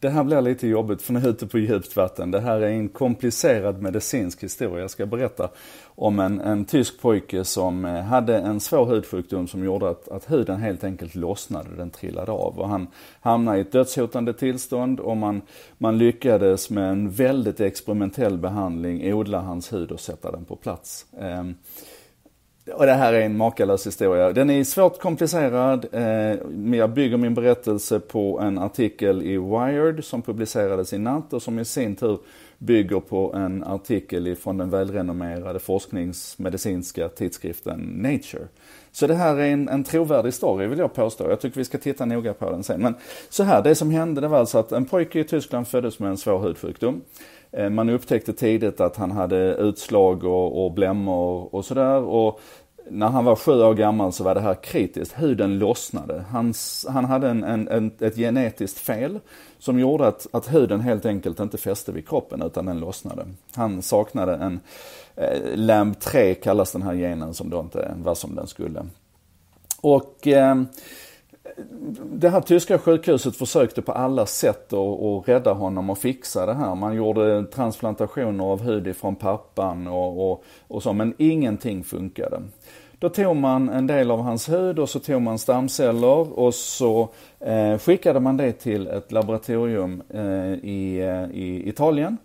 Det här blir lite jobbigt för nu är jag ute på djupt vatten. Det här är en komplicerad medicinsk historia. Jag ska berätta om en, en tysk pojke som eh, hade en svår hudsjukdom som gjorde att, att huden helt enkelt lossnade, den trillade av. Och han hamnade i ett dödshotande tillstånd och man, man lyckades med en väldigt experimentell behandling odla hans hud och sätta den på plats. Ehm, och det här är en makalös historia. Den är svårt komplicerad. Eh, jag bygger min berättelse på en artikel i Wired som publicerades i natt och som i sin tur bygger på en artikel från den välrenommerade forskningsmedicinska tidskriften Nature. Så det här är en, en trovärdig story vill jag påstå. Jag tycker vi ska titta noga på den sen. Men så här, det som hände det var alltså att en pojke i Tyskland föddes med en svår hudsjukdom. Eh, man upptäckte tidigt att han hade utslag och, och blämmor och sådär. Och när han var sju år gammal så var det här kritiskt. Huden lossnade. Hans, han hade en, en, en, ett genetiskt fel som gjorde att, att huden helt enkelt inte fäste vid kroppen utan den lossnade. Han saknade en eh, LAMB3 kallas den här genen som då inte var som den skulle. Och eh, det här tyska sjukhuset försökte på alla sätt att, att rädda honom och fixa det här. Man gjorde transplantationer av hud ifrån pappan och, och, och så, men ingenting funkade. Då tog man en del av hans hud och så tog man stamceller och så eh, skickade man det till ett laboratorium eh, i, eh, i Italien.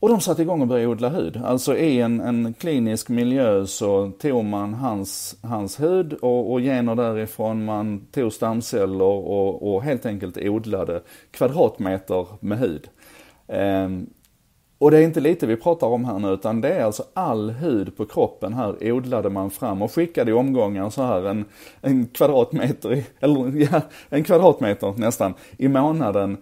Och de satte igång och började odla hud. Alltså i en, en klinisk miljö så tog man hans, hans hud och, och gener därifrån, man tog stamceller och, och helt enkelt odlade kvadratmeter med hud. Ehm, och det är inte lite vi pratar om här nu utan det är alltså all hud på kroppen här odlade man fram och skickade i omgångar så här en, en kvadratmeter, eller ja, en kvadratmeter nästan i månaden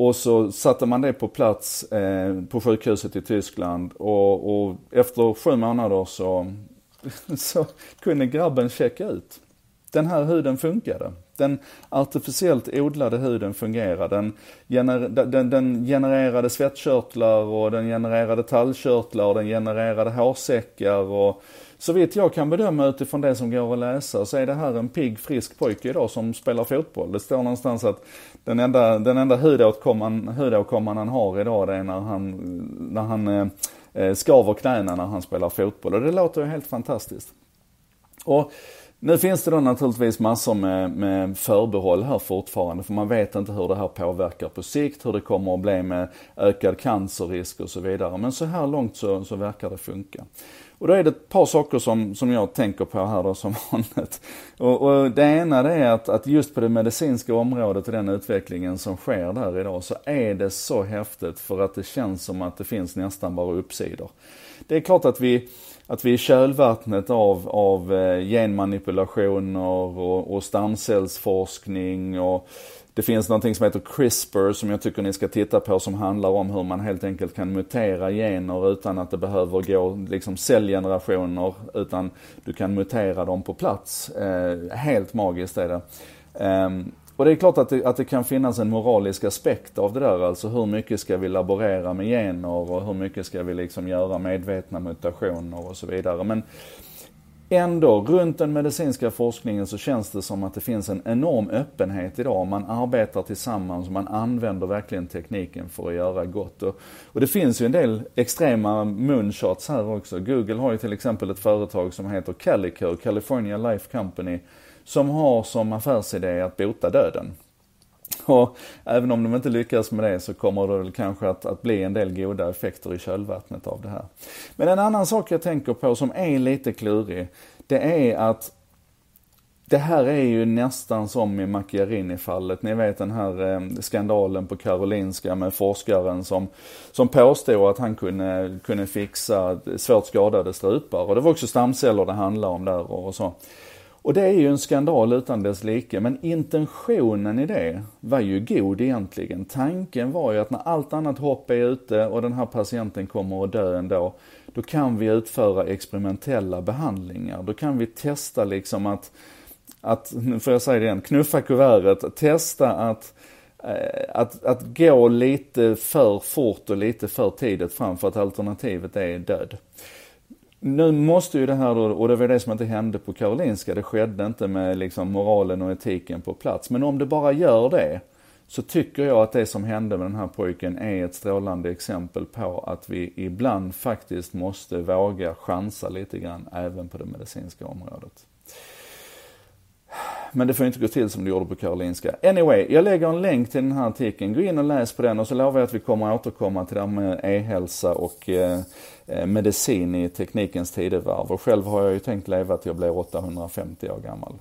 och så satte man det på plats eh, på sjukhuset i Tyskland och, och efter sju månader så, så kunde grabben checka ut. Den här huden funkade. Den artificiellt odlade huden fungerade. Den, gener, den, den genererade svettkörtlar och den genererade tallkörtlar och den genererade hårsäckar och så vitt jag kan bedöma utifrån det som går att läsa så är det här en pigg, frisk pojke idag som spelar fotboll. Det står någonstans att den enda, den enda hudåtkomman, hudåtkomman han har idag det är när han, när han eh, eh, skaver knäna när han spelar fotboll. Och det låter ju helt fantastiskt. Och nu finns det då naturligtvis massor med, med förbehåll här fortfarande, för man vet inte hur det här påverkar på sikt, hur det kommer att bli med ökad cancerrisk och så vidare. Men så här långt så, så verkar det funka. Och då är det ett par saker som, som jag tänker på här då som vanligt. Och, och det ena det är att, att just på det medicinska området och den utvecklingen som sker där idag så är det så häftigt för att det känns som att det finns nästan bara uppsidor. Det är klart att vi, att vi i kölvattnet av, av eh, genmanipulationer och, och stamcellsforskning och det finns någonting som heter CRISPR som jag tycker ni ska titta på som handlar om hur man helt enkelt kan mutera gener utan att det behöver gå liksom cellgenerationer utan du kan mutera dem på plats. Eh, helt magiskt är det. Eh, och det är klart att det, att det kan finnas en moralisk aspekt av det där, alltså hur mycket ska vi laborera med gener och hur mycket ska vi liksom göra medvetna mutationer och så vidare. Men ändå, runt den medicinska forskningen så känns det som att det finns en enorm öppenhet idag. Man arbetar tillsammans och man använder verkligen tekniken för att göra gott. Och, och det finns ju en del extrema moonshots här också. Google har ju till exempel ett företag som heter Calico, California Life Company, som har som affärsidé att bota döden. Och även om de inte lyckas med det så kommer det väl kanske att, att bli en del goda effekter i kölvattnet av det här. Men en annan sak jag tänker på som är lite klurig, det är att det här är ju nästan som i Macchiarini-fallet. Ni vet den här eh, skandalen på Karolinska med forskaren som, som påstod att han kunde, kunde fixa svårt skadade strupar. Och det var också stamceller det handlade om där och så. Och det är ju en skandal utan dess like, men intentionen i det var ju god egentligen. Tanken var ju att när allt annat hopp är ute och den här patienten kommer att dö ändå, då kan vi utföra experimentella behandlingar. Då kan vi testa liksom att, att nu får jag säga det igen, knuffa kuvertet, testa att eh, att, att gå lite för fort och lite för tidigt fram för att alternativet är död. Nu måste ju det här då, och det var det som inte hände på Karolinska, det skedde inte med liksom moralen och etiken på plats. Men om det bara gör det, så tycker jag att det som hände med den här pojken är ett strålande exempel på att vi ibland faktiskt måste våga chansa lite grann även på det medicinska området. Men det får inte gå till som det gjorde på Karolinska. Anyway, jag lägger en länk till den här artikeln. Gå in och läs på den och så lovar jag att vi kommer att återkomma till det här med e-hälsa och eh, eh medicin i teknikens tidevarv. Och själv har jag ju tänkt leva till jag blir 850 år gammal.